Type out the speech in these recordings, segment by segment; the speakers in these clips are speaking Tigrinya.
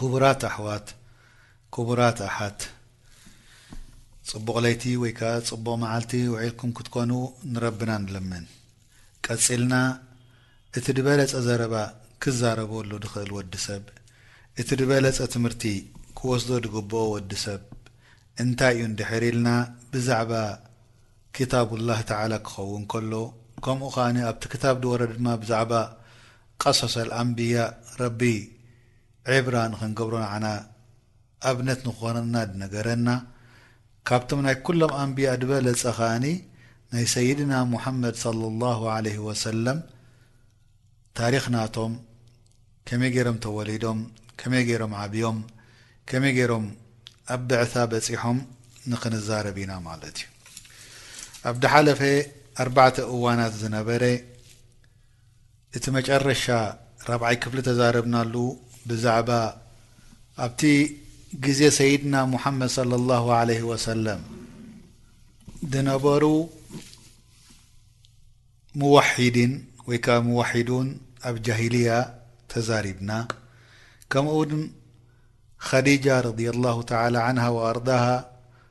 ኩቡራት ኣሕዋት ኩቡራት ኣሓት ጽቡቕ ለይቲ ወይ ከኣ ጽቡቕ መዓልቲ ውዒልኩም ክትኮኑ ንረብና ንልምን። ቀጺልና እቲ ድበለጸ ዘረባ ክዛረበሉ ድኽእል ወዲ ሰብ እቲ ድበለጸ ትምህርቲ ክወስዶ ድግብኦ ወዲ ሰብ እንታይ እዩ እንድሕር ኢልና ብዛዕባ ክታቡላህ ተዓላ ክኸውን ከሎ ከምኡ ከኣ ኣብቲ ክታብ ድወረደ ድማ ብዛዕባ ቀሶሰል ኣንብያ ረቢ ዒብራ ንክንገብሮ ንዓና ኣብነት ንክኮነና ድነገረና ካብቶም ናይ ኩሎም ኣንብያ ድበለጸ ከኣ ናይ ሰይድና ሙሐመድ ሰለሏሁ ዓለይሂ ወሰለም ታሪክ ናቶም ከመይ ገይሮም ተወሊዶም ከመይ ገይሮም ዓብዮም ከመይ ገይሮም ኣብ ብዕታ በጺሖም ንክንዛረብ ኢና ማለት እዩ ኣብ ድሓለፈ ኣርባዕተ እዋናት ዝነበረ እቲ መጨረሻ ራብዓይ ክፍሊ ተዛረብናሉ ብዛዕባ ኣብቲ ግዜ ሰይድና ሙሓመድ ሰለላሁ ዓለይሂ ወሰለም ዝነበሩ ሙዋሒዲን ወይ ከዓ ሙዋሒዱን ኣብ ጃሂልያ ተዛሪብና ከምኡውን ኸዲጃ ረዲየላሁ ተዓላ ዓንሃ ወኣርዳሃ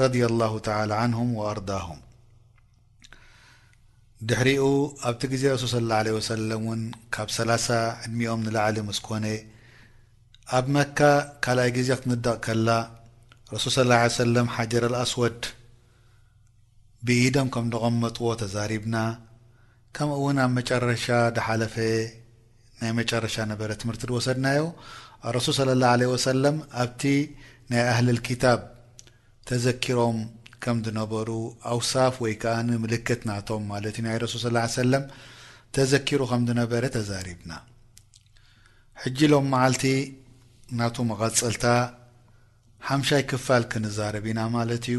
ረድያ ኣላሁ ተዓላ ዓንሁም ወኣርዳሁም ድሕሪኡ ኣብቲ ግዜ ረሱል ሰለላሁ ዓለይሂ ወሰለም እውን ካብ ሰላሳ ዕድሚኦም ንላዕሊ ምስ ኮነ ኣብ መካ ካልኣይ ግዜ ክትንደቕ ከላ ረሱል ሰለላሁ ዓለይሂ ወሰለም ሓጀረል ኣስወድ ብኢዶም ከም ዘቐመጥዎ ተዛሪብና ከምኡ'ውን ኣብ መጨረሻ ዝሓለፈ ናይ መጨረሻ ነበረ ትምህርቲ ዝወሰድናዮ ኣረሱል ሰለላሁ ዓለይሂ ወሰለም ኣብቲ ናይ ኣህለል ኪታብ ተዘኪሮም ከም ዝነበሩ ኣውሳፍ ወይ ከኣ ምልክት ናቶም ማለት እዩ ናይ ረሱል ሰለላሁ ዓለይሂ ወሰለም ተዘኪሩ ከም ዝነበረ ተዛሪብና ሕጂ ሎም መዓልቲ ናቱ መቐጸልታ ሓምሻይ ክፋል ክንዛረብ ኢና ማለት እዩ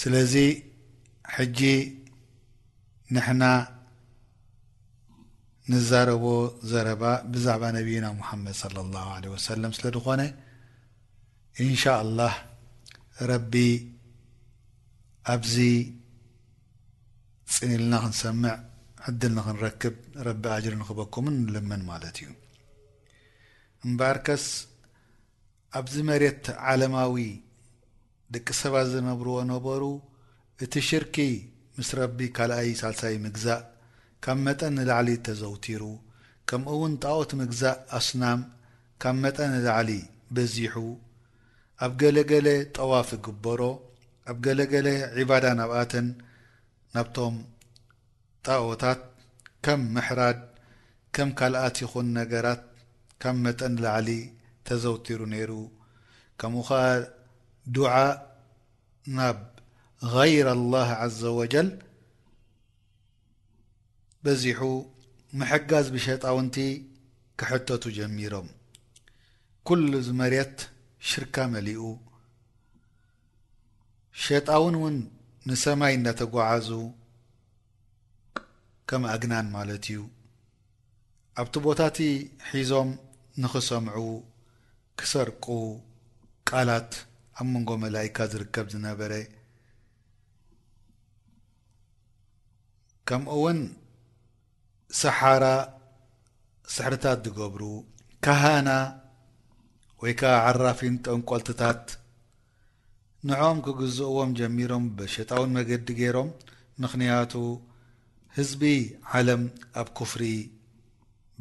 ስለዚ ሕጂ ንሕና ንዛረቦ ዘረባ ብዛዕባ ነቢይና ሙሓመድ ሰለላሁ ዓለይሂ ወሰለም ስለ ዝኾነ ኢንሻኣላህ ረቢ ኣብዚ ጽኒልና ክንሰምዕ ዕድል ንኽንረክብ ረቢ ኣጅሪ ንኽበኩምን ንልምን ማለት እዩ እምበኣርከስ ኣብዚ መሬት ዓለማዊ ደቂ ሰባት ዝነብርዎ ነበሩ፣ እቲ ሽርኪ ምስ ረቢ ካልኣይ ሳልሳይ ምግዛእ ካብ መጠን ንላዕሊ ተዘውቲሩ፣ ከምኡውን ጣዖት ምግዛእ ኣስናም ካብ መጠን ንላዕሊ በዚሑ፣ ኣብ ገለ ገለ ጠዋፍ ይግበሮ፣ ኣብ ገለ ገለ ዒባዳ ናብኣተን ናብቶም። ጣኦታት ከም ምሕራድ ከም ካልኣት ይኹን ነገራት ካብ መጠን ንላዕሊ ተዘውቲሩ ነይሩ። ከምኡ ከኣ ዱዓእ ናብ غይር ኣላህ ዓዘ ወጀል በዚሑ ምሕጋዝ ብሸጣውንቲ ክሕተቱ ጀሚሮም። ኩሉ እዚ መሬት ሽርካ መሊኡ። ሸጣውን እውን ንሰማይ እናተጓዓዙ ከም ኣግናን ማለት እዩ ኣብቲ ቦታ እቲ ሒዞም ንኽሰምዑ ክሰርቁ ቃላት ኣብ መንጎ መላይካ ዝርከብ ዝነበረ ከምኡ እውን ሰሓራ ስሕርታት ዝገብሩ ካሃና ወይ ከኣ ዓራፊን ጠንቆልትታት ንዕኦም ክግዝእዎም ጀሚሮም ብበሸጣውን መገዲ ገይሮም ምኽንያቱ ህዝቢ ዓለም ኣብ ኩፍሪ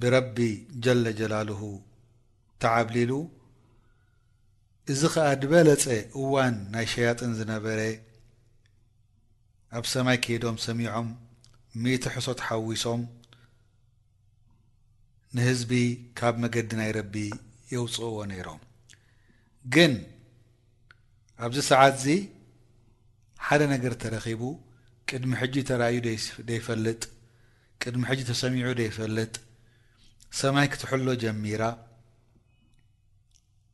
ብረቢ ጀለ ጀላሉሁ ተዓብሊሉ እዚ ከኣ ድበለጸ እዋን ናይ ሸያጥን ዝነበረ ኣብ ሰማይ ከይዶም ሰሚዖም ሚእቲ ሕሶት ሓዊሶም ንህዝቢ ካብ መገዲ ናይ ረቢ የውፅእዎ ነይሮም ግን ኣብዚ ሰዓት እዚ ሓደ ነገር ተረኺቡ ቅድሚ ሕጂ ተራእዩ ደይፈልጥ ቅድሚ ሕጂ ተሰሚዑ ደይፈልጥ ሰማይ ክትሕሎ ጀሚራ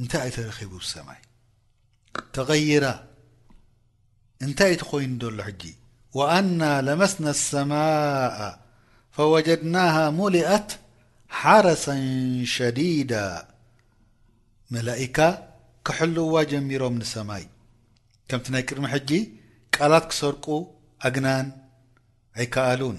እንታይ እዩ ተረኺቡ ብሰማይ ተቐይራ እንታይ እቲ ኮይኑ ዘሎ ሕጂ ወኣና ለመስና ኣሰማء ፈወጀድናሃ ሙሊኣት ሓረሰን ሸዲዳ መላኢካ ክሕልዋ ጀሚሮም ንሰማይ ከምቲ ናይ ቅድሚ ሕጂ ቃላት ክሰርቁ ኣግናን ኣይከኣሉን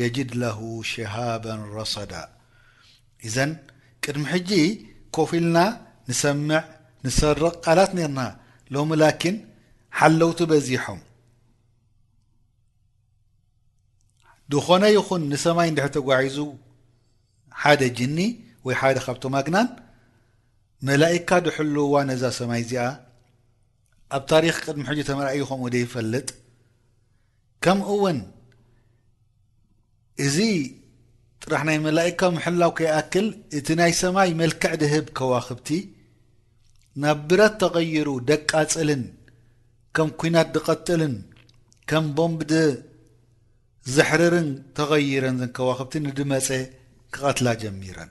የጅድ ለሁ ሽሃበን ረሰዳ ኢዘን ቅድሚ ሕጂ ኮፍ ኢልና ንሰምዕ ንሰርቕ ቃላት ኔርና ሎሚ ላኪን ሓለውቲ በዚሖም ድኾነ ይኹን ንሰማይ እንድሕር ተጓዒዙ ሓደ ጅኒ ወይ ሓደ ካብቶም ኣግናን መላኢካ ድሕልውዋ ነዛ ሰማይ እዚኣ ኣብ ታሪኽ ቅድሚ ሕጂ ተመርኣዩ ከምኡ ደይፈልጥ ከምኡ ውን እዚ ጥራሕ ናይ መላኢካ ምሕላው ከይኣክል እቲ ናይ ሰማይ መልክዕ ድህብ ከዋኽብቲ ናብ ብረት ተቐይሩ ደቃጽልን ከም ኩናት ድቐጥልን ከም ቦምብ ድ ዘሕርርን ተቐይረን ዘን ከዋኽብቲ ንድመጸ ክቐትላ ጀሚረን።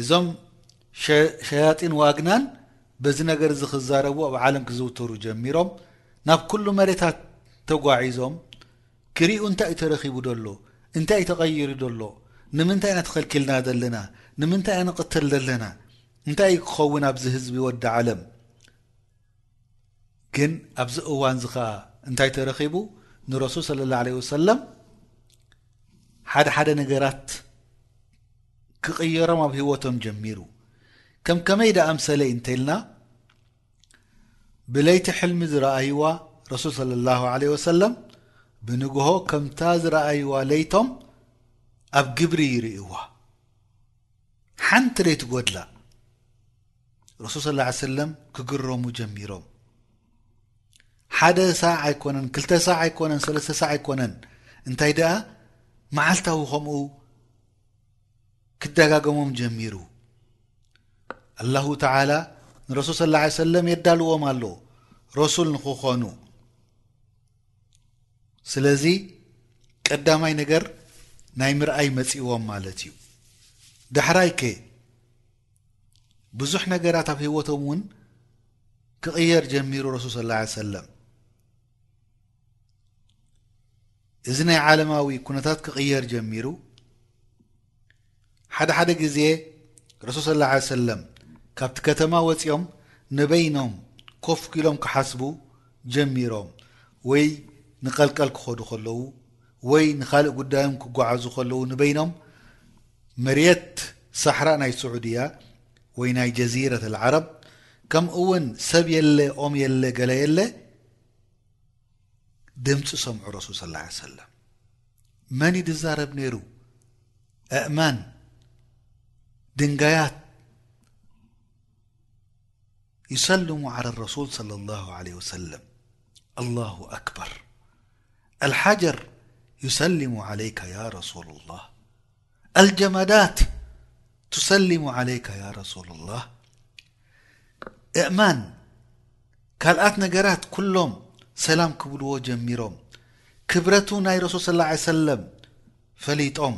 እዞም ሸያጢን ዋግናን በዚ ነገር እዚ ክዛረቡ ኣብ ዓለም ክዝውተሩ ጀሚሮም ናብ ኩሉ መሬታት ተጓዒዞም ክሪኡ እንታይ እዩ ተረኺቡ ደሎ እንታይ እዩ ተቐይሩ ደሎ ንምንታይ ኢና ተኸልኪልና ዘለና ንምንታይ ኢና ንቕተል ዘለና እንታይ እዩ ክኸውን ኣብዚ ህዝቢ ወዲ ዓለም ግን ኣብዚ እዋንዚ ከኣ እንታይ ተረኺቡ ንረሱል ስለ ላ ለ ወሰለም ሓደ ሓደ ነገራት ክቕየሮም ኣብ ህይወቶም ጀሚሩ ከም ከመይ ደኣ ምሰለ እንተልና ብለይቲ ሕልሚ ዝረኣይዋ ረሱል ስለ ላሁ ለ ወሰለም ብንግሆ ከምታ ዝረኣይዋ ለይቶም ኣብ ግብሪ ይርእይዋ ሓንቲ ለይቲ ጐድላ ረሱል ሰለላሁ ዓለይሂ ወሰለም ክግረሙ ጀሚሮም። ሓደ ሳዕ ኣይኮነን ክልተ ሳዕ ኣይኮነን ሰለስተ ሳዕ ኣይኮነን እንታይ ደኣ መዓልታዊ ከምኡ ክደጋገሞም ጀሚሩ ኣላሁ ተዓላ ንረሱል ስለ ላ ሰለም የዳልዎም ኣሎ ረሱል ንክኾኑ ስለዚ ቀዳማይ ነገር ናይ ምርኣይ መጺእዎም ማለት እዩ ዳሕራይከ ብዙሕ ነገራት ኣብ ህይወቶም እውን ክቕየር ጀሚሩ ረሱል ስላ ሰለም እዚ ናይ ዓለማዊ ኩነታት ክቕየር ጀሚሩ ሓደ ሓደ ግዜ ረሱል ስላ ሰለም ካብቲ ከተማ ወፂኦም ንበይኖም ኮፍ ክኢሎም ክሓስቡ ጀሚሮም ወይ ንቀልቀል ክኸዱ ከለዉ ወይ ንኻልእ ጉዳዮም ክጓዓዙ ከለዉ ንበይኖም መርየት ሳሕራ ናይ ስዑድያ ወይ ናይ ጀዚረት ኣልዓረብ ከምእውን ሰብ የለ ኦም የለ ገለ የለ ድምፂ ሰምዑ ረሱል ስ ላ ሰለም መን እዩ ድዛረብ ነይሩ ኣእማን ድንጋያት ይሰልሙ ዓላ ረሱል ለ ላ ለ ወሰለም ኣላሁ ኣክበር ኣልሓጀር ዩሰሊሙ ዓለይካ ያ ረሱሉላህ ኣልጀማዳት ቱሰሊሙ ዓለይካ ያ ረሱሉላህ እእማን ካልኣት ነገራት ኩሎም ሰላም ክብልዎ ጀሚሮም ክብረቱ ናይ ረሱል ስለ ላ ሰለም ፈሊጦም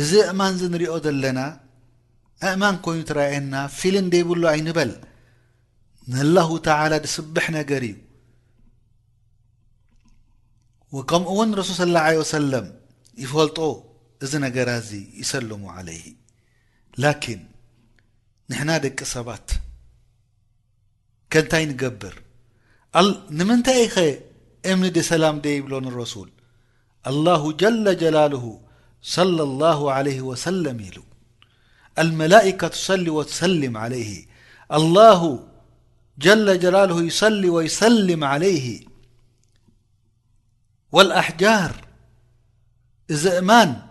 እዚ እእማን እዚ ንሪኦ ዘለና እእማን ኮይኑ ትረኣየና ፊልን ደይብሉ ኣይንበል ንኣላሁ ተዓላ ዝስብሕ ነገር እዩ ወከምኡ እውን ረሱል ስለ ላ ለ ወሰለም ይፈልጦ እዚ ነገራ እዚ ይሰለሙ ዓለይሂ ላኪን ንሕና ደቂ ሰባት ከንታይ ንገብር ንምንታይ ኢኸ እምኒ ደ ሰላም ደ ይብሎ ንረሱል الله جل جلاله صلى الله عليه وسلم ل الملائكة سلي وتسلم عليه الله جل جلاله يسلي ويسلم عليه والأحجار اذ أمان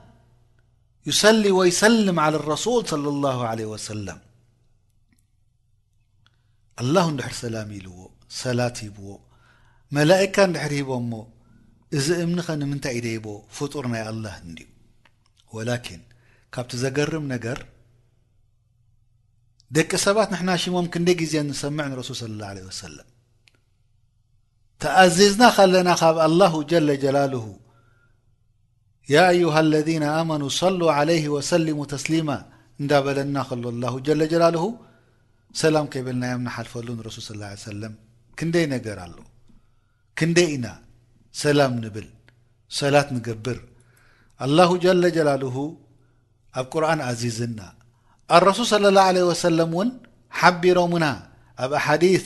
يسلي ويسلم على الرسول صلى الله عليه وسلم ኣላሁ እንድሕር ሰላም ኢልዎ ሰላት ሂብዎ መላእካ እንድሕር ሂቦሞ እዚ እምኒኸ ንምንታይ እዩ ደይቦ ፍጡር ናይ ኣላህ እንድዩ ወላኪን ካብቲ ዘገርም ነገር ደቂ ሰባት ንሕና ሽሞም ክንደይ ግዜ ንሰምዕ ንረሱል ስለ ላ ለ ወሰለም ተኣዚዝና ከለና ካብ ኣላሁ ጀለ ጀላልሁ ያ ኣዩሃ ለዚነ ኣመኑ ሰሉ ዓለይሂ ወሰሊሙ ተስሊማ እንዳ በለና ከሎ ኣላሁ ጀለ ጀላሉሁ ሰላም ከይበልናዮም ንሓልፈሉ ንረሱል ሰለላሁ ዓለይሂ ወሰለም ክንደይ ነገር ኣሎ ክንደይ ኢና ሰላም ንብል ሰላት ንገብር ኣላሁ ጀለ ጀላሉሁ ኣብ ቁርኣን ኣዚዝና ኣረሱል ሰለላሁ ዓለይሂ ወሰለም እውን ሓቢሮምና ኣብ ኣሓዲስ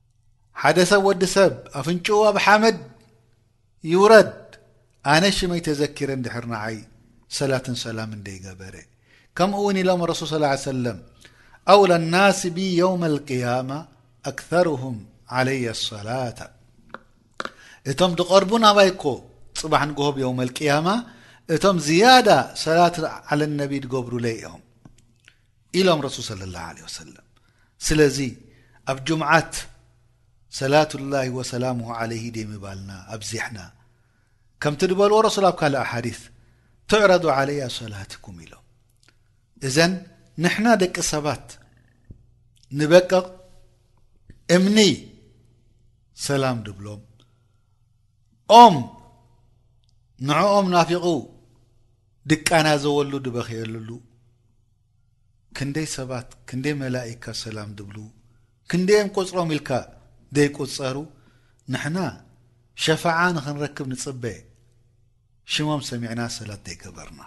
ሓደ ሰብ ወዲ ሰብ ኣፍንጭኡ ኣብ ሓመድ ይውረድ ኣነ ሽመይ ተዘኪረ እንድሕር ንዓይ ሰላትን ሰላምን ደይገበረ ከምኡ እውን ኢሎም ረሱል ስ ላ ሰለም ኣውላ ናስ ብ የውም ኣልቅያማ ኣክርም ዓለይ ኣሰላታ እቶም ድቐርቡ ናባይ ኮ ፅባሕ ንግሆብ የውም ኣልቅያማ እቶም ዝያዳ ሰላት ዓለ ነቢ ድገብሩለይ እዮም ኢሎም ረሱል ሰለላሁ ዓለይሂ ወሰለም ስለዚ ኣብ ጁምዓት ሰላቱላሂ ወሰላሙሁ ዓለይሂ ደይምባልና ኣብዚሕና ከምቲ ድበልዎ ረሱል ኣብ ካልእ ሓዲስ ትዕረዱ ዓለያ ሰላትኩም ኢሎም እዘን ንሕና ደቂ ሰባት ንበቅቕ እምኒ ሰላም ድብሎም ኦም ንዕኦም ናፊቑ ድቃና ዘወሉ ድበኽየልሉ ክንደይ ሰባት ክንደይ መላኢካ ሰላም ድብሉ ክንደይ'ዮም ቁጽሮም ኢልካ ደይቁጸሩ ንሕና ሸፋዓ ንኽንረክብ ንጽበ ሽሞም ሰሚዕና ሰላት ደይገበርና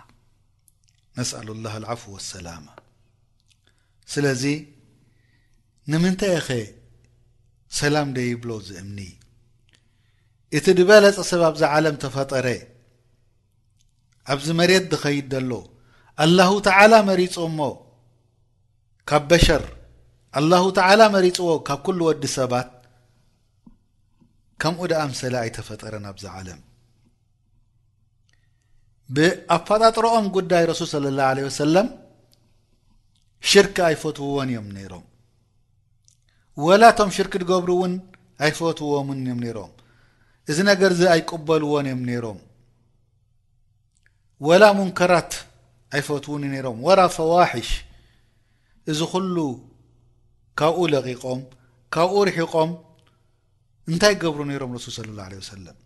ነስኣሉላህ ኣልዓፍወ ወሰላመ ስለዚ ንምንታይ'ኸ ሰላም ደይብሎ ዝእምኒ እቲ ድበለጸ ሰብ ኣብዛ ዓለም ተፈጠረ። ኣብዚ መሬት ድኸይድ ደሎ ኣላሁ ተዓላ መሪጾ እሞ ካብ በሸር ኣላሁ ተዓላ መሪጽዎ ካብ ኩሉ ወዲ ሰባት ከምኡ ድኣምሰለ ኣይተፈጠረን ኣብዚ ዓለም ብኣፈጣጥሮኦም ጉዳይ ረሱል ስለ ላ ለ ወሰለም ሽርክ ኣይፈትውዎን እዮም ነይሮም ወላ እቶም ሽርኪ ድገብሩ እውን ኣይፈትዎምን እዮም ነይሮም እዚ ነገር እዚ ኣይቅበልዎን እዮም ነይሮም ወላ ሙንከራት ኣይፈትውን ነይሮም ወላ ፈዋሒሽ እዚ ኩሉ ካብኡ ለቂቆም ካብኡ ርሒቆም እንታይ ገብሩ ነይሮም ረሱል ስለ ላ ለ ወሰለም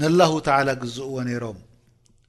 ንላሁ ተላ ግዝእዎ ነይሮም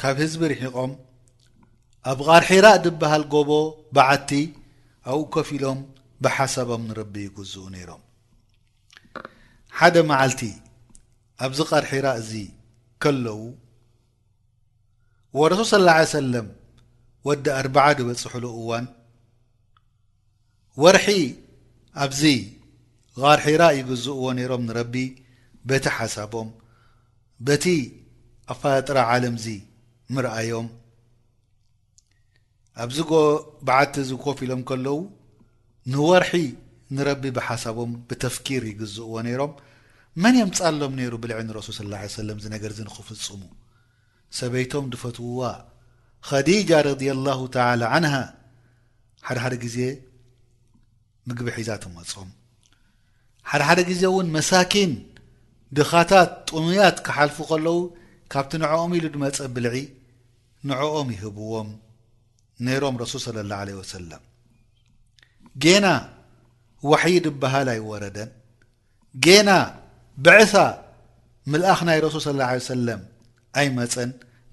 ካብ ህዝቢ ርሒቖም ኣብ ቓርሒራእ ድበሃል ጎቦ በዓቲ ኣብኡ ኮፍ ኢሎም ብሓሳቦም ንረቢ ይግዝኡ ነይሮም። ሓደ መዓልቲ ኣብዚ ቓርሒራእ እዚ ከለዉ ወረሱል ሰለላሁ ዓለይሂ ወሰለም ወዲ ኣርብዓ ድበጽሕሉ እዋን፣ ወርሒ ኣብዚ ጋር ሒራ ይግዝእዎ ነይሮም ንረቢ በቲ ሓሳቦም በቲ ኣፋጥራ ዓለምዚ ምርኣዮም ኣብዚ በዓቲ እዚ ኮፍ ኢሎም ከለዉ ንወርሒ ንረቢ ብሓሳቦም ብተፍኪር ይግዝእዎ ነይሮም መን የምፃሎም ነይሩ ብልዒ ንረሱል ስ ሰለም ዝነገር ዚ ንክፍፅሙ ሰበይቶም ድፈትውዋ ኸዲጃ ረዲየላሁ ተዓላ ዓንሃ ሓደ ሓደ ግዜ ምግቢ ሒዛ ትመጾም ሓደ ሓደ ግዜ እውን መሳኪን ድኻታት ጥሙያት ክሓልፉ ከለዉ ካብቲ ንዕኦም ኢሉ ድመጸ ብልዒ ንዕኦም ይህብዎም ነይሮም ረሱል ሰለ ላሁ ዓለይሂ ወሰለም ጌና ዋሕዪ ድበሃል ኣይወረደን ጌና ብዕሳ ምልኣኽ ናይ ረሱል ሰለላሁ ዓለይሂ ወሰለም ኣይመጸን፣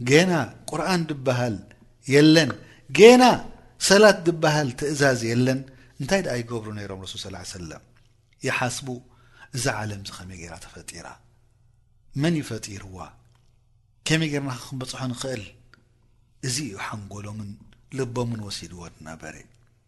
ጌና ቁርኣን ድበሃል የለን፣ ጌና ሰላት ድበሃል ትእዛዝ የለን፣ እንታይ ደኣ ይገብሩ ነይሮም ረሱል ሰለላሁ ዓለይሂ ወሰለም? ይሓስቡ እዛ ዓለምዚ ከመይ ጌራ ተፈጢራ? መን እዩ ፈጢርዋ? ከመይ ጌርና ከ ክንበጽሖ ንኽእል? እዚ እዩ ሓንጎሎምን ልቦምን ወሲድዎ እናበረ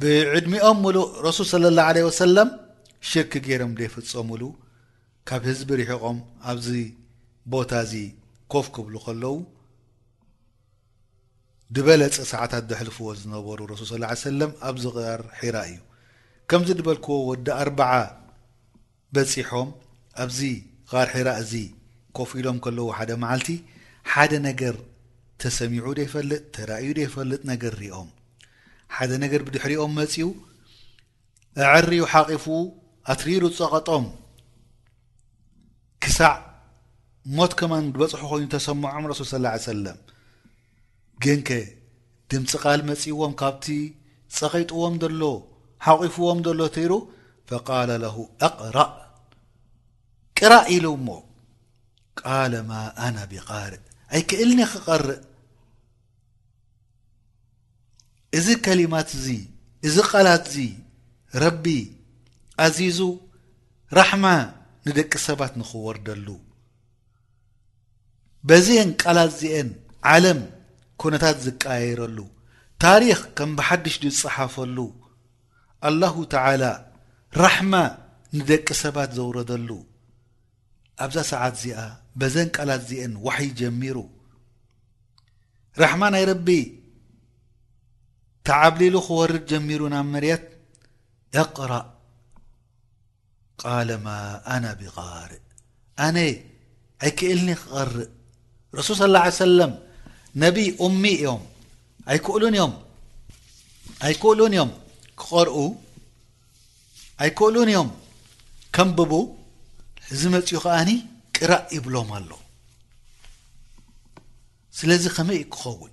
ብዕድሚኦም ምሉእ ረሱል صለ ላ ለ ወሰለም ሽርክ ገይሮም ደይፍፀሙሉ ካብ ህዝቢ ርሒቖም ኣብዚ ቦታ እዚ ኮፍ ክብሉ ከለዉ ድበለፀ ሰዓታት ዘሕልፍዎ ዝነበሩ ረሱል ስ ሰለም ኣብዚ ር ሒራ እዩ ከምዚ ድበልክዎ ወዲ ኣርበዓ በጺሖም ኣብዚ ቓር ሒራ እዚ ኮፍ ኢሎም ከለዉ ሓደ መዓልቲ ሓደ ነገር ተሰሚዑ ዘይፈልጥ ተራእዩ ዘይፈልጥ ነገር ሪኦም ሓደ ነገር ብድሕሪኦም መጺኡ ኣዐርዩ ሓቂፉ ኣትሪሩ ጸቐጦም ክሳዕ ሞት ከማን ዝበጽሑ ኮይኑ ተሰምዖም ረሱል ስ ሰለም ግንከ ድምጺ ቃል መጺእዎም ካብቲ ጸቒጥዎም ዘሎ ሓቒፍዎም ዘሎ ተይሩ ፈቃለ ለሁ ኣቕራእ ቅራእ ኢሉ እሞ ቃለ ማ ኣነ ብቃርእ ኣይክእልኒ ክቐርእ እዚ ከሊማት እዚ እዚ ቓላት እዚ ረቢ ኣዚዙ ራሕማ ንደቂ ሰባት ንኽወርደሉ በዚኤን ቃላት እዚኤን ዓለም ኩነታት ዝቀያየረሉ ታሪኽ ከም ብሓድሽ ዝጸሓፈሉ ኣላሁ ተዓላ ራሕማ ንደቂ ሰባት ዘውረደሉ ኣብዛ ሰዓት እዚኣ በዘን ቃላት እዚኤን ዋሕይ ጀሚሩ ራሕማ ናይ ረቢ ተዓብሊሉ ክወርድ ጀሚሩ ናብ መርት እቕራእ ቃለ ማ ኣና ቢቃርእ ኣነ ኣይክእልንየ ክቐርእ ረሱል ስ ላ ሰለም ነቢይ ኡሚ እዮም ኣይክእሉን እዮም ኣይክእሉን እዮም ክቐርኡ ኣይክእሉን እዮም ከምብቡ እዚ መፅኡ ከዓኒ ቅራእ ይብሎም ኣሎ ስለዚ ከመይ ክኸውን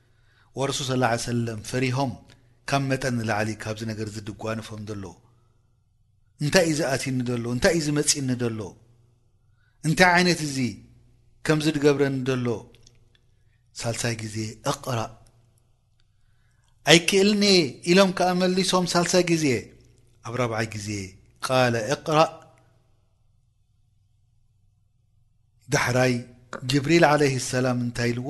ወረሱል ሰለላሁ ዓለይሂ ወሰለም ፈሪሆም ካብ መጠን ንላዕሊ ካብዚ ነገርዚ ድጓነፎም ዘሎ እንታይ እዩ ዝኣትዩኒ ዘሎ እንታይ እዩ ዝመጽእኒ ዘሎ እንታይ ዓይነት እዚ ከምዚ ድገብረኒ ዘሎ ሳልሳይ ግዜ እቕራእ ኣይክእልኒ ኢሎም ከዓ መሊሶም ሳልሳይ ግዜ ኣብ ራብዓይ ግዜ ቃለ እቕራእ ዳሕራይ ጅብሪል ዓለይህ ሰላም እንታይ ኢልዎ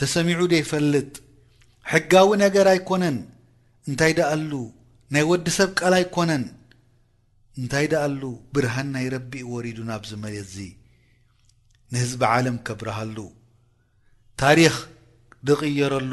ተሰሚዑ ዶ ይፈልጥ ሕጋዊ ነገር ኣይኮነን እንታይ ደኣሉ ናይ ወዲ ሰብ ቃል ኣይኮነን እንታይ ደኣሉ ብርሃን ናይ ረቢ እዩ ወሪዱ ናብዚ መሬት እዚ ንህዝቢ ዓለም ከብርሃሉ ታሪኽ ድቕየረሉ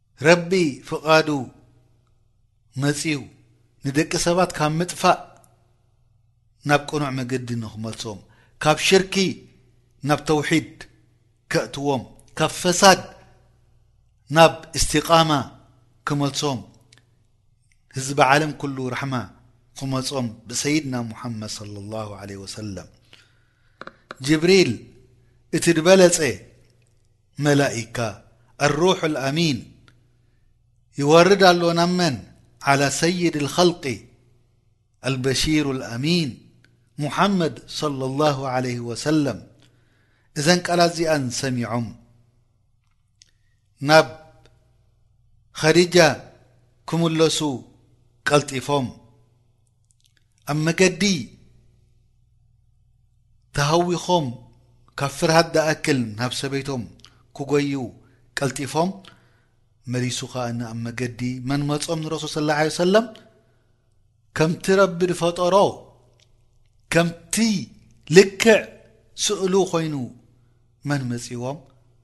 ረቢ ፍቓዱ መጺኡ ንደቂ ሰባት ካብ ምጥፋእ ናብ ቅኑዕ መገዲ ንክመልሶም፣ ካብ ሽርኪ ናብ ተውሒድ ከእትዎም፣ ካብ ፈሳድ ናብ እስቲቓማ ክመልሶም፣ ህዝቢ ዓለም ኩሉ ራሕማ ክመጾም ብሰይድና ሙሓመድ ሰለላሁ ዓለይሂ ወሰለም ጅብሪል እቲ ድበለጸ መላኢካ ኣሩሑል ኣሚን ይወርድ ኣሎ ናብ መን ዓላ ሰይድ ልኸልቂ ኣልበሺሩ ልኣሚን ሙሓመድ ሶለ ላሁ ዓለይህ ወሰለም እዘን ቃላት እዚኣን ሰሚዖም ናብ ኸዲጃ ክምለሱ ቀልጢፎም ኣብ መገዲ ተሃዊኾም ካብ ፍርሃት ዳኣክል ናብ ሰበይቶም ክጎዩ ቀልጢፎም መሊሱ ከኣ ኣብ መገዲ መን መጾም ንረሱል ስ ላ ሰለም ከምቲ ረቢ ዝፈጠሮ ከምቲ ልክዕ ስእሉ ኮይኑ መን መጺዎም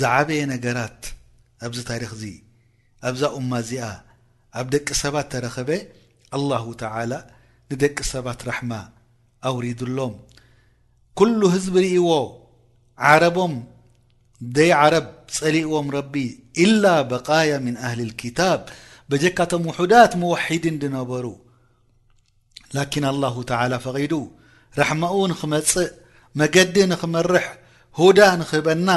ዝዓበየ ነገራት ኣብዚ ታሪኽ እዚ ኣብዛ ኡማ እዚኣ ኣብ ደቂ ሰባት ተረኸበ ኣላሁ ተዓላ ንደቂ ሰባት ራሕማ ኣውሪድሎም ኩሉ ህዝቢ ርእይዎ ዓረቦም ደይ ዓረብ ጸሊእዎም ረቢ ኢላ በቃያ ምን ኣህሊ ልክታብ በጀካቶም ውሑዳት መዋሒዲን ድነበሩ ላኪን ኣላሁ ተዓላ ፈቒዱ ራሕማኡ ንኽመጽእ መገዲ ንኽመርሕ ሁዳ ንኽህበና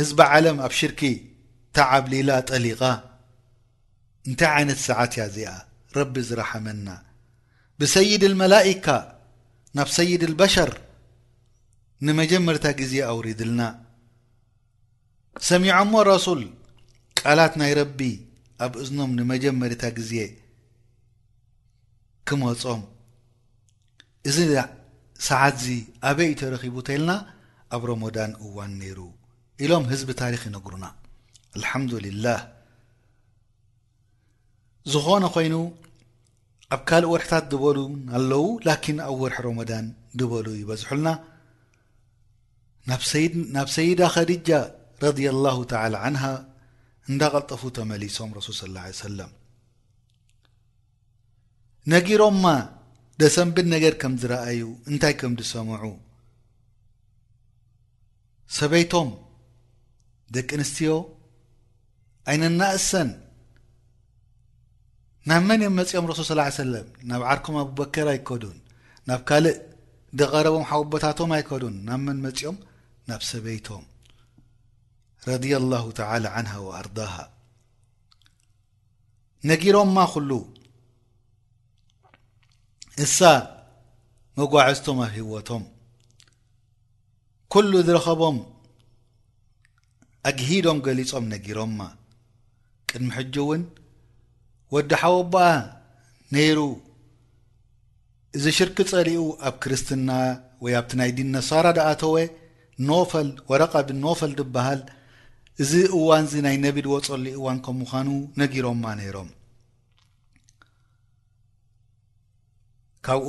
ህዝቢ ዓለም ኣብ ሽርኪ ተዓብሊላ ጠሊቓ እንታይ ዓይነት ሰዓት እያ እዚኣ ረቢ ዝረሓመና ብሰይድ ልመላይካ ናብ ሰይድ ልበሸር ንመጀመርታ ግዜ ኣውሪድልና ሰሚዖሞ ረሱል ቃላት ናይ ረቢ ኣብ እዝኖም ንመጀመሪታ ግዜ ክመጾም እዚ ሰዓትዚ ኣበይ ተረኺቡ ተልና ኣብ ሮሞዳን እዋን ነይሩ ኢሎም ህዝቢ ታሪኽ ይነግሩና ኣልሓምዱልላህ ዝኾነ ኮይኑ ኣብ ካልእ ወርሕታት ድበሉ ኣለዉ ላኪን ኣብ ወርሒ ሮሞዳን ድበሉ ይበዝሑልና ናብ ሰይዳ ከድጃ ረድያ ኣላሁ ተዓላ ዓንሃ እንዳቐልጠፉ ተመሊሶም ረሱል ስለ ላ ሰለም ነጊሮማ ደሰንብድ ነገር ከም ዝረኣዩ እንታይ ከም ዝሰምዑ ሰበይቶም ደቂ ኣንስትዮ ኣይነናእሰን ናብ መን እዮም መፅኦም ረሱል ስ ሰለም ናብ ዓርኩም ኣቡበከር ኣይከዱን ናብ ካልእ ደቐረቦም ሓወቦታቶም ኣይከዱን ናብ መን መፅኦም ናብ ሰበይቶም ረድ ላሁ ተላ ዓንሃ ወኣርዳሃ ነጊሮማ ኩሉ እሳ መጓዕዝቶም ኣብ ህወቶም ኩሉ ዝረኸቦም ኣግሂዶም ገሊጾም ነጊሮማ ቅድሚ ሕጂ ውን ወዲ ሓወቦኣ ነይሩ እዚ ሽርኪ ጸሊኡ ኣብ ክርስትና ወይ ኣብቲ ናይ ዲን ነሳራ ድኣተወ ኖፈል ወረቃ ብን ኖፈል ድበሃል እዚ እዋንዚ ናይ ነቢ ድወጸሉ እዋን ከም ምዃኑ ነጊሮማ ነይሮም ካብኡ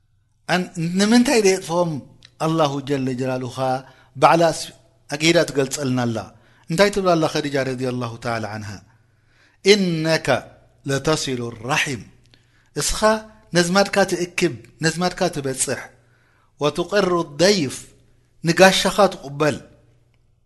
ንምንታይ ዘየጥፍኦም ኣላሁ ጀለ ጀላሉ ኸኣ ባዕላ ኣግሂዳ ትገልጸልና ኣላ እንታይ ትብል ኣላ ኸዲጃ ረድየላሁ ተላ ዓንሃ እነከ ለተስሉ ራሒም እስኻ ነዝማድካ ትእክብ ነዝማድካ ትበጽሕ ወትቅሩ ደይፍ ንጋሻኻ ትቕበል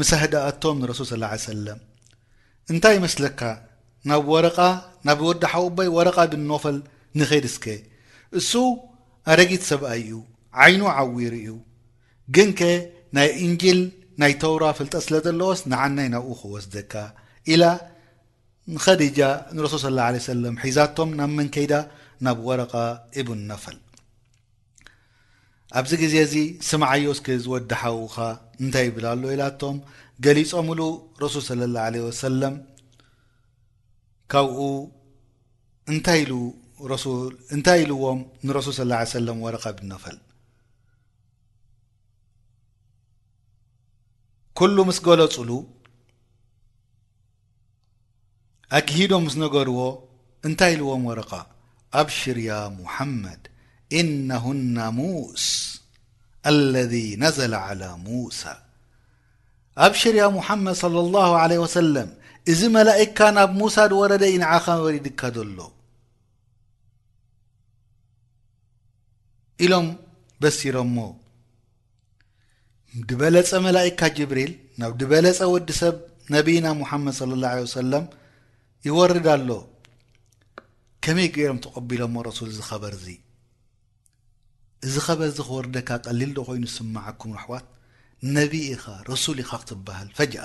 ምሳሕ ዳኣቶም ንረሱል ሰለላሁ ዓለይሂ ወሰለም እንታይ ይመስለካ ናብ ወረቃ ናብ ወዲ ሓውቦይ ወረቃ ብን ኖፈል ንኺድ እስከ እሱ ኣረጊት ሰብኣይ እዩ ዓይኑ ዓዊሩ እዩ ግንከ ናይ እንጅል ናይ ተውራ ፍልጠት ስለ ዘለዎስ ንዓናይ ናብኡ ክወስደካ ኢላ ንኸዲጃ ንረሱል ስ ለ ሰለም ሒዛቶም ናብ መን ከይዳ ናብ ወረቃ እብን ነፈል ኣብዚ ግዜ እዚ ስምዓዮ እስከ ዝወዲ ሓውኻ እንታይ ይብል ኣሎ ኢላቶም ገሊጾምሉ ረሱል ስለ ላ ለ ወሰለም ካብኡ እንታይ ኢሉ እንታይ ኢልዎም ንረሱል ስ ላ ሰለም ወረቀ ብነፈል ኩሉ ምስ ገለጹሉ ኣክሂዶም ምስ ነገርዎ እንታይ ኢልዎም ወረቃ ኣብሽር ያ ሙሓመድ ኢነሁ ናሙስ ኣለዚ ነዘለ ዓላ ሙሳ ኣብሽር ያ ሙሓመድ ሶለ ላሁ ዓለይሂ ወሰለም እዚ መላኢካ ናብ ሙሳ ዝወረደ እዩ ንዓኻ ወሪድካ ዘሎ ኢሎም በሲሮሞ ድበለጸ መላእካ ጅብሪል ናብ ድበለጸ ወዲ ሰብ ነቢይና ሙሓመድ صለ ላه ለ ወሰለም ይወርድ ኣሎ ከመይ ገይሮም ተቐቢሎሞ ረሱል እዚ ኸበር እዙ እዚ ኸበር እዚ ክወርደካ ቀሊል ዶ ኾይኑ ዝስምዓኩም ኣሕዋት ነቢይ ኢኻ ረሱል ኢኻ ክትበሃል ፈጅኣ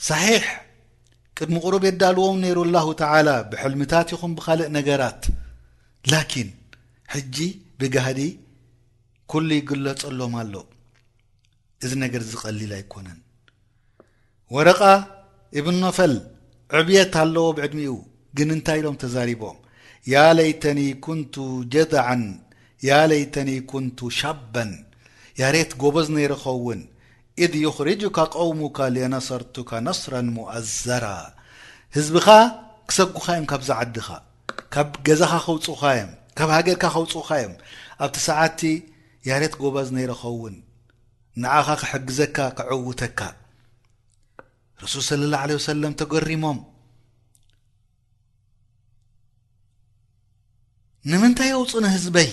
ሳሒሕ ቅድሚ ቁሩብ የዳልዎም ነይሩ ኣላሁ ተዓላ ብሕልምታት ይኹን ብኻልእ ነገራት ላኪን ሕጂ ብጋህዲ ኩሉ ይግለጸሎም ኣሎ እዚ ነገር እዚ ቀሊል ኣይኮነን ወረቃ እብን ኖፈል ዕብየት ኣለዎ ብዕድሚኡ ግን እንታይ ኢሎም ተዛሪቦም ያ ለይተኒ ኩንቱ ጀድዓን ያ ለይተኒ ኩንቱ ሻበን ያሬት ጎበዝ ነይረ ኸውን ኢዝ ዩኽሪጁካ ቀውሙካ ሌነሰርቱካ ነስረን ሙኣዘራ ህዝብኻ ክሰጉኻ እዮም ካብዛ ዓድኻ ካብ ገዛኻ ከውጹኻ እዮም ካብ ሃገርካ ከውጹኻ እዮም ኣብቲ ሰዓትቲ ያሬት ጎባዝ ነይረ ኸውን ንዓኻ ክሕግዘካ ከዕውተካ ረሱል ሰለላሁ ዐለይሂ ወሰለም ተገሪሞም ንምንታይ የውፁኒ ህዝበይ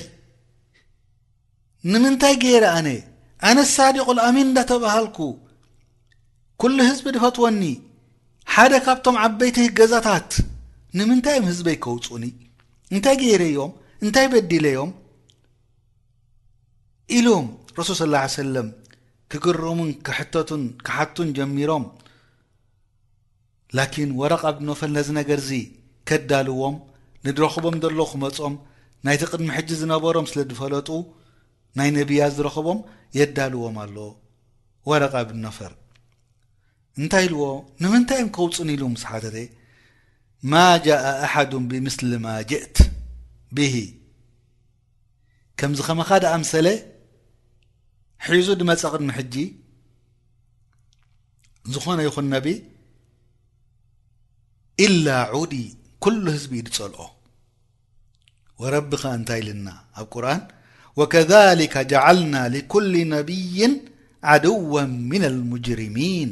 ንምንታይ ገይረ ኣነ ኣነ ሳዲቁል ኣሚን እንዳተባሃልኩ ኩሉ ህዝቢ ድፈትወኒ ሓደ ካብቶም ዓበይቲ ገዛታት ንምንታይ እዮም ህዝበይ ከውፁኒ እንታይ ገይረዮም እንታይ በዲለዮም ኢሎም ረሱል ስ ላ ሰለም ክግረሙን ክሕተቱን ክሓቱን ጀሚሮም ላኪን ወረቅ ኣብ ኖፈል ነዚ ነገርዚ ከዳልዎም ንድረክቦም ደሎ ክመጾም ናይቲ ቅድሚ ሕጂ ዝነበሮም ስለ ድፈለጡ ናይ ነብያት ዝረከቦም የዳልዎም ኣሎ ወረቅ ኣብ ኖፈር እንታይ ኢልዎ ንምንታይ እዮም ከውጹን ኢሉ ምስ ሓተተ ማ ጃኣ ኣሓዱን ብምስሊ ማ ጅእት ብሂ ከምዚ ከማኻ ድኣምሰለ ሒዙ ድመፀ ቅድሚ ሕጂ ዝኾነ ይኹን ነቢ ኢላ ዑዲ ኩሉ ህዝቢ እዩ ዝፀልኦ ወረቢ ከ እንታይ ኢልና ኣብ ቁርን ወከሊከ ጀዓልና ሊኩል ነብይን ዓድዋ ምና ልሙጅርሚን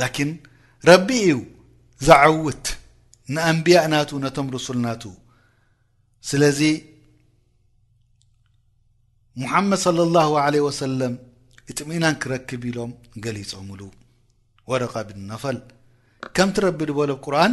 ላኪን ረቢ እዩ ዘዐውት ንኣንብያእ ናቱ ነቶም ርሱል ናቱ ስለዚ ሙሓመድ صለ ላሁ ለ ወሰለም እጥሚእናን ክረክብ ኢሎም ገሊፆምሉ ወረቃ ብንነፈል ከምቲ ረቢ ድበሎ ብ ቁርን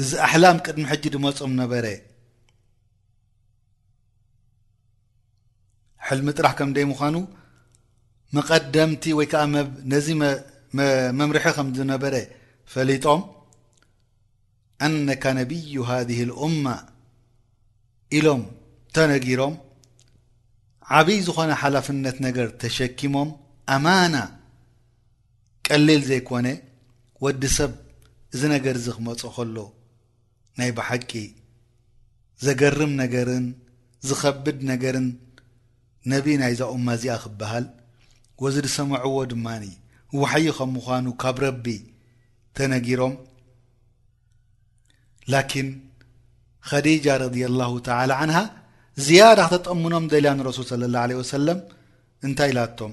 እዚ ኣሕላም ቅድሚ ሕጂ ድመጾም ነበረ ሕልሚ ጥራሕ ከም ደይ ምዃኑ መቐደምቲ ወይ ከዓ ነዚ መምርሒ ከም ዝነበረ ፈሊጦም ኣነካ ነብዩ ሃذህ ልእማ ኢሎም ተነጊሮም ዓብይ ዝኾነ ሓላፍነት ነገር ተሸኪሞም ኣማና ቀሊል ዘይኮነ ወዲ ሰብ እዚ ነገር እዚ ክመጾ ከሎ ናይ ብሓቂ ዘገርም ነገርን ዝኸብድ ነገርን ነቢ ናይዛ ኡማ እዚኣ ክበሃል ወዚ ዝሰመዕዎ ድማ ዋሕይ ከም ምዃኑ ካብ ረቢ ተነጊሮም ላኪን ኸዲጃ ረድየላሁ ተዓላ ዓንሃ ዝያዳ ክተጠምኖም ደልያ ንረሱል ስለ ላ ለ ወሰለም እንታይ ኢላቶም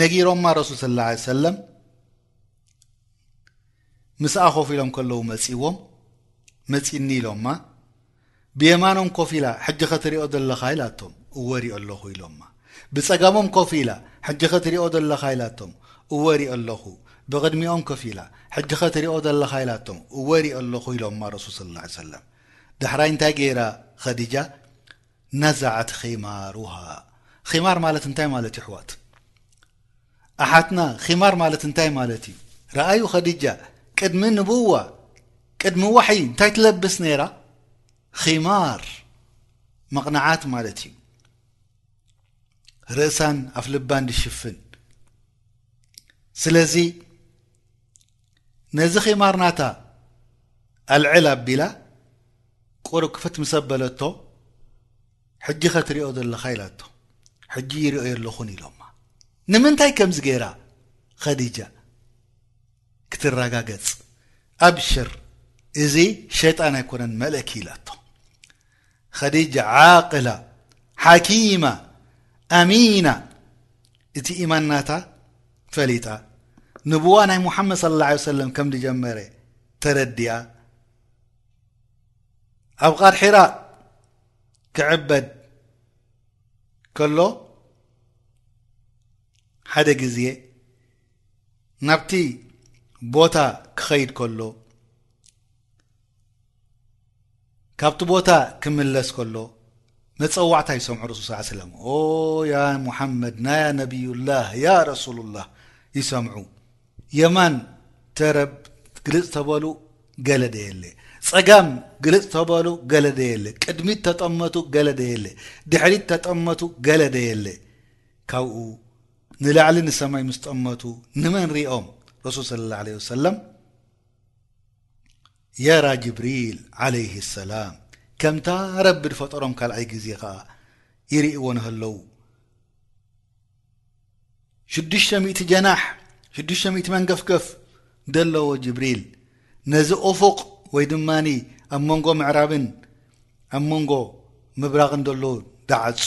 ነጊሮማ ረሱል ስለ ላ ሰለም ምስኣ ኮፍ ኢሎም ከለዉ መጺዎም መጺኒ ኢሎማ ብየማኖም ኮፍ ኢላ ሕጂ ኸትሪኦ ዘለኻ ኢላቶም እወ ሪኦ ኣለኹ ኢሎማ ብጸጋሞም ኮፍ ኢላ ሕጂ ኸትሪኦ ዘለኻ ኢላቶም እወ ሪኦ ኣለኹ ብቕድሚኦም ኮፍ ኢላ ሕጂ ኸትሪኦ ዘለኻ ኢላቶም እወ ሪኦ ኣለኹ ኢሎማ ረሱል ስለ ላ ሰለም ዳሕራይ እንታይ ገይራ ኸዲጃ ነዛዐት ኺማር ውሃ ኺማር ማለት እንታይ ማለት ይሕዋት ኣሓትና ኺማር ማለት እንታይ ማለት እዩ ረኣዩ ኸዲጃ ቅድሚ ንብዋ ቅድሚ ዋሕይ እንታይ ትለብስ ነይራ ኺማር መቕናዓት ማለት እዩ ርእሳን ኣፍ ልባን ድሽፍን ስለዚ ነዚ ኺማር ናታ ኣልዕል ኣቢላ ቁሩብ ክፍት ምስ ኣበለቶ ሕጂ ኸ ትሪኦ ዘለኻ ኢላቶ ሕጂ ይሪኦ የለኹን ኢሎማ ንምንታይ ከምዚ ገይራ ኸዲጃ ክትረጋገጽ ኣብሽር እዚ ሸይጣን ኣይኮነን መልእኪ ኢላቶ ኸዲጃ ዓቅላ ሓኪማ ኣሚና እቲ ኢማን ናታ ፈሊጣ ንቡዋ ናይ ሙሓመድ ሰለላሁ ዓለይሂ ወሰለም ከም ዝጀመረ ተረዲኣ ኣብ ቓር ሒራ ክዕበድ ከሎ ሓደ ግዜ ናብቲ ቦታ ክኸይድ ከሎ ካብቲ ቦታ ክምለስ ከሎ መጸዋዕታ ይሰምዑ ረሱል ሰለላሁ ዐለይሂ ወሰለም ኦ ያ ሙሐመድ ናያ ነብዩላህ ያ ረሱሉላህ ይሰምዑ የማን ተረብ ግልጽ ተበሉ ገለ ደየለ ጸጋም ግልጽ ተበሉ ገለ ደየለ ቅድሚት ተጠመቱ ገለ ደየለ ድሕሪት ተጠመቱ ገለ ደየለ ካብኡ ንላዕሊ ንሰማይ ምስ ጠመቱ ንመን ሪኦም ረሱል ሰለላሁ ዐለይሂ ወሰለም የራ ጅብሪል ዓለይሂ ሰላም ከምታ ረቢ ድፈጠሮም ካልኣይ ግዜ ከኣ ይርእይዎ ንሀለው ሽዱሽተ ሚእቲ ጀናሕ ሽዱሽተ ሚእቲ መንገፍገፍ ደለዎ ጅብሪል ነዚ ኡፉቅ ወይ ድማኒ ኣብ መንጎ ምዕራብን ኣብ መንጎ ምብራቅን ደሎ ዳዓጹ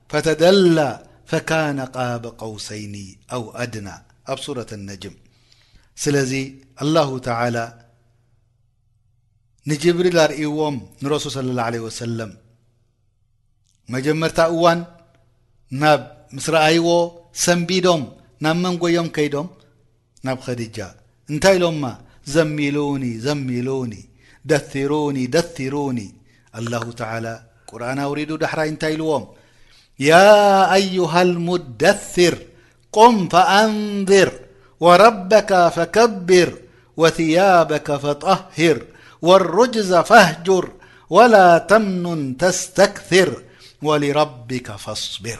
ፈተደላ ፈካነ ቃበ ቀውሰይኒ ኣው ኣድና ኣብ ሱረት ነጅም ስለዚ ኣላሁ ተዓላ ንጅብሪል ኣርእይዎም ንረሱል ስለ ላ ለ ወሰለም መጀመርታ እዋን ናብ ምስ ረኣይዎ ሰንቢዶም ናብ መንጎዮም ከይዶም نብ خዲجة እنت لم زملوني زملوني دثروني دثروني الله تعالى قرآن وريد دحر إنت لوم يا أيها المدثر قم فأنذر وربك فكبر وثيابك فطهر والرجز فاهجر ولا تمنن تستكثر ولربك فاصبر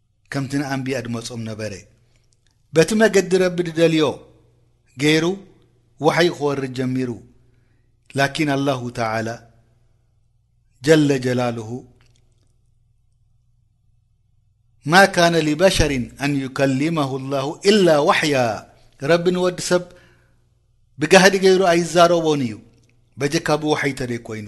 ከምቲ ንኣንብያ ድመጾም ነበረ። በቲ መገዲ ረቢ ድደልዮ ገይሩ ዋሕይ ክወርድ ጀሚሩ። ላኪን ኣላሁ ተዓላ ጀለ ጀላሉሁ ማ ካነ ሊበሸር ኣን ዩከሊመሁ ላሁ ኢላ ዋሕያ ረቢ ንወዲ ሰብ ብጋህዲ ገይሩ ኣይዛረቦን እዩ በጀካ ብዋሕይ ተደይ ኮይኑ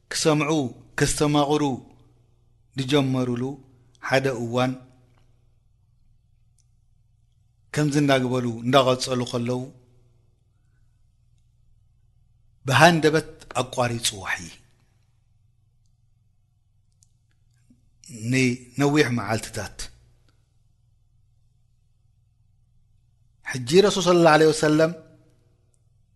ክሰምዑ ከስተማቕሩ ዝጀመሩሉ ሓደ እዋን ከምዚ እንዳግበሉ እንዳቐጸሉ ከለዉ ብሃንደበት ኣቋሪጹ ዋሕይ ንነዊሕ መዓልትታት ሕጂ ረሱል ስለ ላ ለ ወሰለም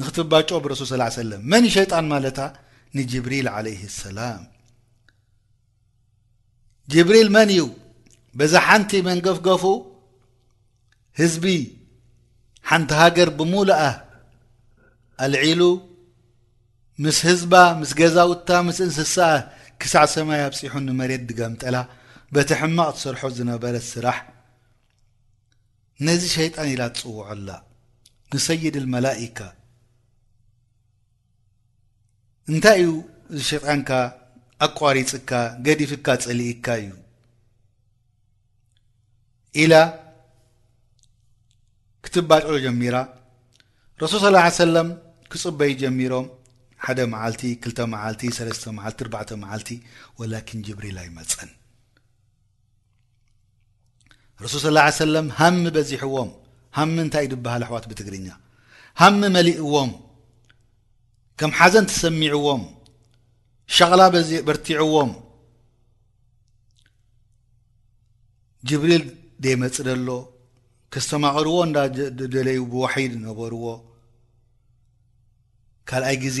ንክትባጮ ብረሱል ስ ላ ሰለም መን ዩ ሸይጣን ማለታ ንጅብሪል ዓለይህ ሰላም ጅብሪል መን እዩ በዛ ሓንቲ መንገፍገፉ ህዝቢ ሓንቲ ሃገር ብሙሉኣ ኣልዒሉ ምስ ህዝባ ምስ ገዛውታ ምስ እንስሳ ክሳዕ ሰማይ ኣብፂሑ ንመሬት ድገምጠላ በቲ ሕማቕ ትሰርሖ ዝነበረ ስራሕ ነዚ ሸይጣን ኢላ ትጽውዖ ኣላ ንሰይድ ኣልመላኢካ እንታይ እዩ እዚ ሸጣንካ ኣቋሪጽካ ገዲፍካ ጸሊኢካ እዩ ኢላ ክትባጮ ጀሚራ ረሱል صለ ه ሰለም ክጽበዩ ጀሚሮም ሓደ መዓልቲ ክልተ መዓልቲ ሰለስተ መዓልቲ እርባዕተ መዓልቲ ወላኪን ጅብሪል ኣይመጸን ረሱል ስለ ላ ሰለም ሃሚ በዚሕዎም ሃሚ እንታይ ድበሃል ኣሕዋት ብትግርኛ ሃሚ መሊእዎም ከም ሓዘን ትሰሚዕዎም ሸቕላ በዚ በርቲዕዎም ጅብሪል ደይመፅ ደሎ ከስተማቕርዎ እንዳ ደለዩ ብዋሒድ ነበርዎ ካልኣይ ግዜ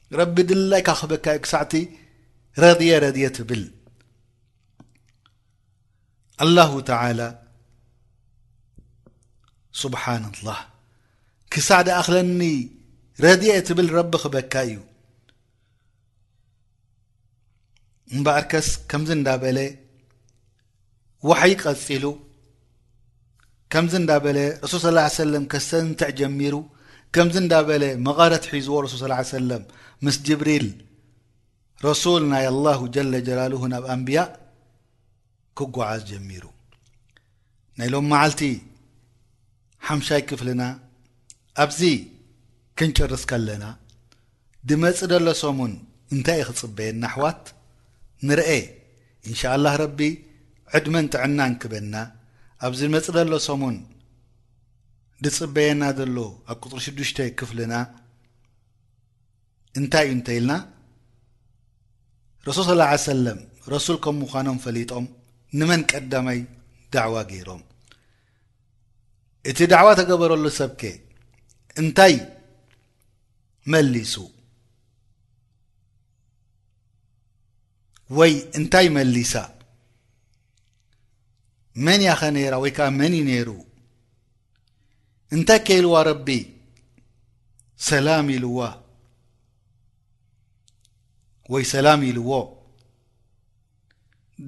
ረቢ ድላይካ ክህበካ እዩ ክሳዕቲ ረድየ ረድየ ትብል ኣላሁ ተላ ስብሓና ላህ ክሳዕ ድኣኽለኒ ረድየ ትብል ረቢ ክህበካ እዩ እምበኣርከስ ከምዚ እንዳበለ ዋሕይ ቀጺሉ ከምዚ እንዳ በለ ረሱል ስለ ላ ሰለም ከስተንትዕ ጀሚሩ ከምዚ እንዳ በለ መቐረት ሒዝዎ ረሱል ስለ ሰለም ምስ ጅብሪል ረሱል ናይ ኣላሁ ጀለ ጀላልሁ ናብ ኣንብያእ ክጓዓዝ ጀሚሩ ናይ ሎም መዓልቲ ሓምሻይ ክፍልና ኣብዚ ክንጭርስ ከለና ድመጽ ደሎ ሰሙን እንታይ እዩ ክጽበየና ኣሕዋት ንርኤ እንሻኣላህ ረቢ ዕድመን ጥዕናን ክበና ኣብዚ መጽ ደሎ ሰሙን ድጽበየና ደሎ ኣብ ቁጽሪ ሽዱሽተ ክፍልና እንታይ እዩ እንተኢልና ረሱል ص ه ሰለም ረሱል ከም ምዃኖም ፈሊጦም ንመን ቀዳማይ ዳዕዋ ገይሮም እቲ ዳዕዋ ተገበረሉ ሰብከ እንታይ መሊሱ ወይ እንታይ መሊሳ መን ያኸ ነይራ ወይ ከዓ መን እዩ ነይሩ እንታይ ከይልዋ ረቢ ሰላም ኢልዋ ወይ ሰላም ኢልዎ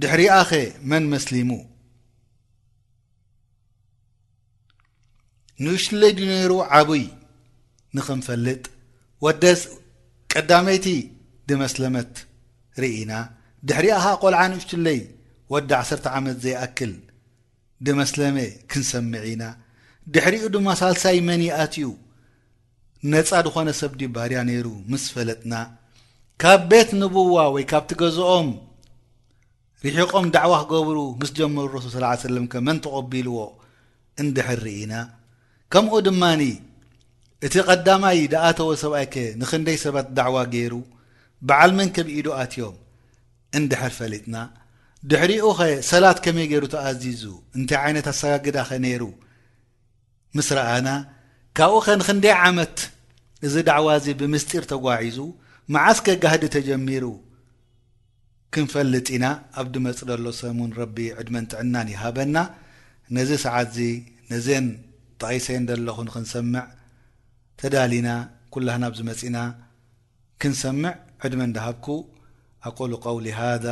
ድሕሪኣኸ መን መስሊሙ ንኡሽትለይ ድዩ ነይሩ ዓብይ ንኽንፈልጥ ወደስ ቀዳመይቲ ድመስለመት ርኢና ድሕሪኣ ኸኣ ቆልዓ ንኡሽትለይ ወዲ ዓሰርተ ዓመት ዘይኣክል ድመስለመ ክንሰምዕ ኢና ድሕሪኡ ድማ ሳልሳይ መን ይኣትዩ ነፃ ድኾነ ሰብ ድዩ ባርያ ነይሩ ምስ ፈለጥና ካብ ቤት ንቡዋ ወይ ካብቲ ገዝኦም ርሒቖም ዳዕዋ ክገብሩ ምስ ጀመሩ ረሱል ሰለላሁ ዓለይሂ ወሰለም ከ መን ተቐቢልዎ እንድሕር ርኢና ከምኡ ድማ እቲ ቐዳማይ ድኣተወ ሰብኣይ ከ ንኽንደይ ሰባት ዳዕዋ ገይሩ ብዓል መን ከ ብ ኢዱ ኣትዮም እንድሕር ፈሊጥና ድሕሪኡ ኸ ሰላት ከመይ ገይሩ ተኣዚዙ እንታይ ዓይነት ኣሰጋግዳ ከ ነይሩ ምስ ረኣና ካብኡ ከ ንኽንደይ ዓመት እዚ ዳዕዋ እዚ ብምስጢር ተጓዒዙ መዓስ ከ ጋህዲ ተጀሚሩ ክንፈልጥ ኢና ኣብ ድመጽ ደሎ ሰሙን ረቢ ዕድመን ጥዕናን ይሃበና ነዚ ሰዓትዚ ነዘን ጠቂሰየን ደለኩ ንክንሰምዕ ተዳሊና ኩላህና ኣብዚ መጺና ክንሰምዕ ዕድመ እንዳሃብኩ ኣቁሉ ቀውሊ ሃዛ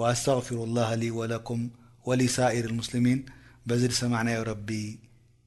ወኣስተግፊሩላህ ሊ ወለኩም ወሊሳኢሪ ልሙስልሚን በዚ ድሰማዕናዮ ረቢ